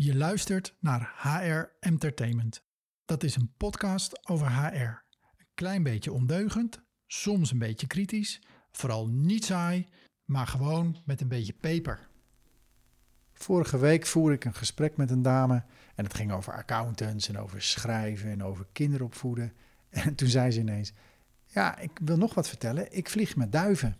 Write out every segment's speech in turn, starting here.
Je luistert naar HR Entertainment. Dat is een podcast over HR. Een klein beetje ondeugend, soms een beetje kritisch, vooral niet saai, maar gewoon met een beetje peper. Vorige week voer ik een gesprek met een dame en het ging over accountants en over schrijven en over kinderopvoeden. En toen zei ze ineens: Ja, ik wil nog wat vertellen. Ik vlieg met duiven.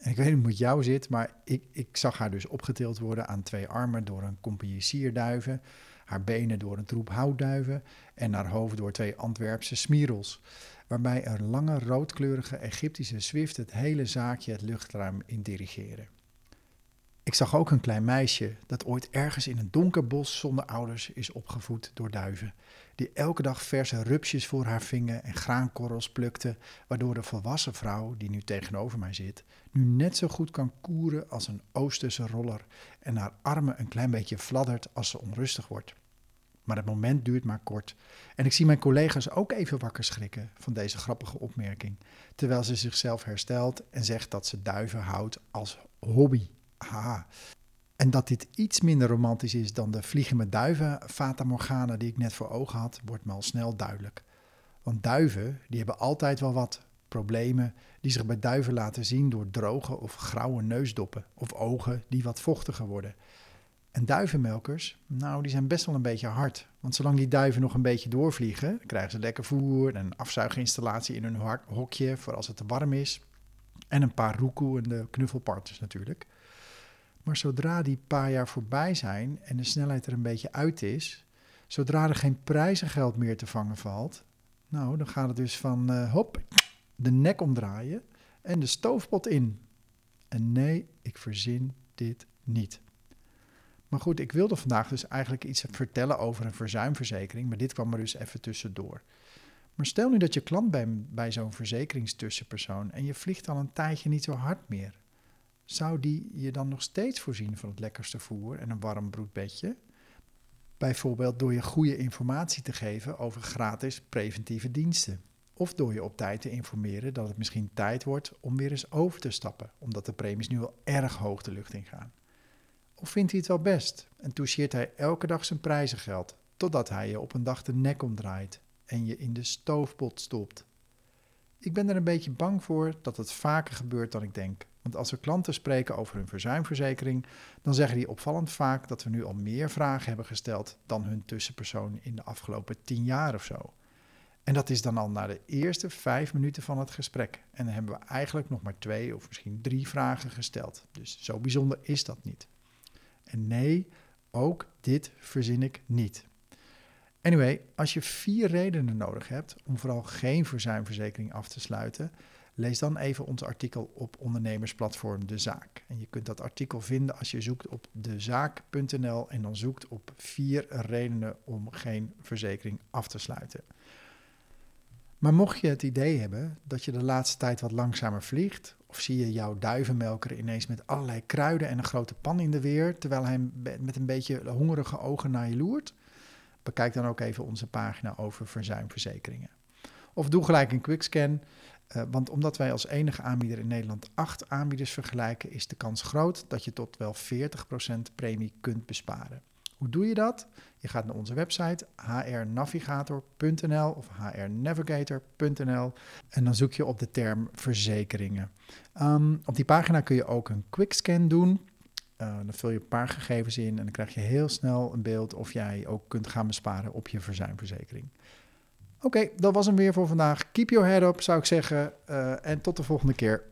Ik weet niet hoe het jou zit, maar ik, ik zag haar dus opgetild worden aan twee armen door een compagnie sierduiven, haar benen door een troep houtduiven en haar hoofd door twee Antwerpse smierels, waarbij een lange roodkleurige Egyptische zwift het hele zaakje het luchtruim in dirigeren. Ik zag ook een klein meisje dat ooit ergens in een donker bos zonder ouders is opgevoed door duiven, die elke dag verse rupsjes voor haar vingen en graankorrels plukte, waardoor de volwassen vrouw, die nu tegenover mij zit, nu net zo goed kan koeren als een Oosterse roller en haar armen een klein beetje fladdert als ze onrustig wordt. Maar het moment duurt maar kort. En ik zie mijn collega's ook even wakker schrikken van deze grappige opmerking, terwijl ze zichzelf herstelt en zegt dat ze duiven houdt als hobby. Aha. En dat dit iets minder romantisch is dan de vliegende duiven Fata Morgana die ik net voor ogen had, wordt me al snel duidelijk. Want duiven, die hebben altijd wel wat problemen die zich bij duiven laten zien door droge of grauwe neusdoppen of ogen die wat vochtiger worden. En duivenmelkers, nou, die zijn best wel een beetje hard. Want zolang die duiven nog een beetje doorvliegen, krijgen ze lekker voer en afzuiginstallatie in hun hokje voor als het te warm is. En een paar roekoe en de knuffelparters natuurlijk. Maar zodra die paar jaar voorbij zijn en de snelheid er een beetje uit is, zodra er geen prijzengeld meer te vangen valt, nou, dan gaat het dus van uh, hop, de nek omdraaien en de stoofpot in. En nee, ik verzin dit niet. Maar goed, ik wilde vandaag dus eigenlijk iets vertellen over een verzuimverzekering, maar dit kwam er dus even tussendoor. Maar stel nu dat je klant bent bij zo'n verzekeringstussenpersoon en je vliegt al een tijdje niet zo hard meer zou die je dan nog steeds voorzien van het lekkerste voer en een warm broedbedje? Bijvoorbeeld door je goede informatie te geven over gratis preventieve diensten. Of door je op tijd te informeren dat het misschien tijd wordt om weer eens over te stappen, omdat de premies nu al erg hoog de lucht in gaan. Of vindt hij het wel best en toucheert hij elke dag zijn prijzengeld, totdat hij je op een dag de nek omdraait en je in de stoofpot stopt? Ik ben er een beetje bang voor dat het vaker gebeurt dan ik denk. Want als we klanten spreken over hun verzuimverzekering, dan zeggen die opvallend vaak dat we nu al meer vragen hebben gesteld dan hun tussenpersoon in de afgelopen tien jaar of zo. En dat is dan al na de eerste vijf minuten van het gesprek. En dan hebben we eigenlijk nog maar twee of misschien drie vragen gesteld. Dus zo bijzonder is dat niet. En nee, ook dit verzin ik niet. Anyway, als je vier redenen nodig hebt om vooral geen verzuimverzekering af te sluiten, lees dan even ons artikel op ondernemersplatform De Zaak. En je kunt dat artikel vinden als je zoekt op dezaak.nl en dan zoekt op vier redenen om geen verzekering af te sluiten. Maar mocht je het idee hebben dat je de laatste tijd wat langzamer vliegt, of zie je jouw duivenmelker ineens met allerlei kruiden en een grote pan in de weer, terwijl hij met een beetje hongerige ogen naar je loert, bekijk dan ook even onze pagina over verzuimverzekeringen. Of doe gelijk een quickscan uh, want omdat wij als enige aanbieder in Nederland acht aanbieders vergelijken, is de kans groot dat je tot wel 40% premie kunt besparen. Hoe doe je dat? Je gaat naar onze website hrnavigator.nl of hrnavigator.nl en dan zoek je op de term verzekeringen. Um, op die pagina kun je ook een quickscan doen. Uh, dan vul je een paar gegevens in en dan krijg je heel snel een beeld of jij ook kunt gaan besparen op je verzuimverzekering. Oké, dat was hem weer voor vandaag. Keep your head up, zou ik zeggen. Uh, en tot de volgende keer.